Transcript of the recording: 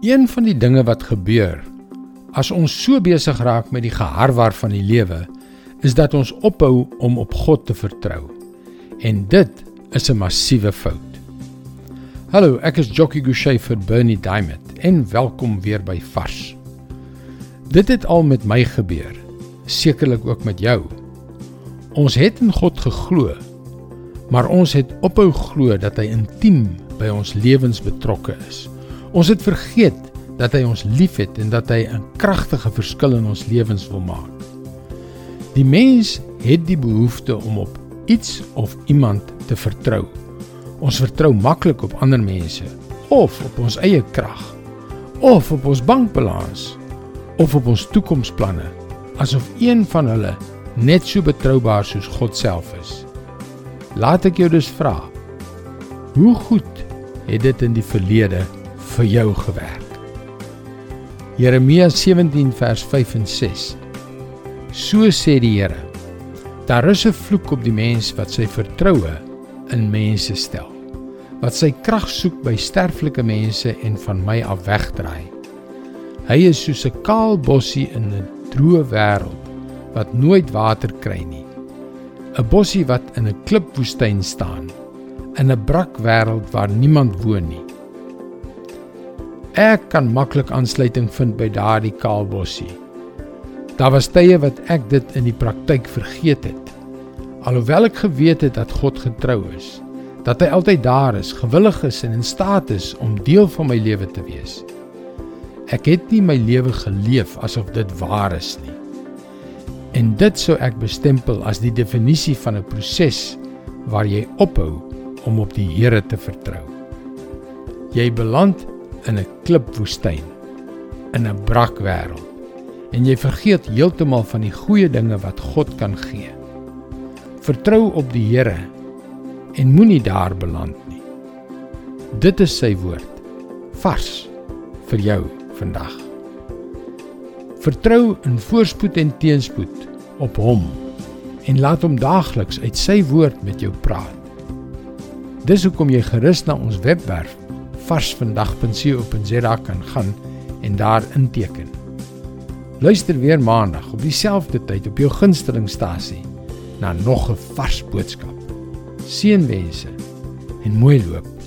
Een van die dinge wat gebeur as ons so besig raak met die geharwar van die lewe, is dat ons ophou om op God te vertrou. En dit is 'n massiewe fout. Hallo, ek is Jockey Gouchee vir Bernie Diamond en welkom weer by Vars. Dit het al met my gebeur, sekerlik ook met jou. Ons het in God geglo, maar ons het ophou glo dat hy intiem by ons lewens betrokke is. Ons het vergeet dat hy ons liefhet en dat hy 'n kragtige verskil in ons lewens wil maak. Die mens het die behoefte om op iets of iemand te vertrou. Ons vertrou maklik op ander mense of op ons eie krag of op ons bankbalans of op ons toekomsplanne asof een van hulle net so betroubaar soos God self is. Laat ek jou dus vra. Hoe goed het dit in die verlede vir jou gewerk. Jeremia 17 vers 5 en 6. So sê die Here: Daar is 'n vloek op die mens wat sy vertroue in mense stel, wat sy krag soek by sterflike mense en van my af wegdraai. Hy is soos 'n kaal bossie in 'n droë wêreld wat nooit water kry nie. 'n Bossie wat in 'n klipwoestyn staan, in 'n brak wêreld waar niemand woon nie. Ek kan maklik aansluiting vind by daardie kaalbossie. Daar was tye wat ek dit in die praktyk vergeet het. Alhoewel ek geweet het dat God getrou is, dat hy altyd daar is, gewillig is en in staat is om deel van my lewe te wees. Ek het nie my lewe geleef asof dit waar is nie. En dit sou ek bestempel as die definisie van 'n proses waar jy ophou om op die Here te vertrou. Jy beland in 'n klipwoestyn in 'n brak wêreld en jy vergeet heeltemal van die goeie dinge wat God kan gee. Vertrou op die Here en moenie daar beland nie. Dit is sy woord vars vir jou vandag. Vertrou in voorspoed en teenspoed op hom en laat hom daagliks uit sy woord met jou praat. Dis hoekom jy gerus na ons webwerf varsvandag.co.za kan gaan en daar inteken. Luister weer maandag op dieselfde tyd op jou gunstelingstasie na nog 'n vars boodskap. Seënwense en mooi loop.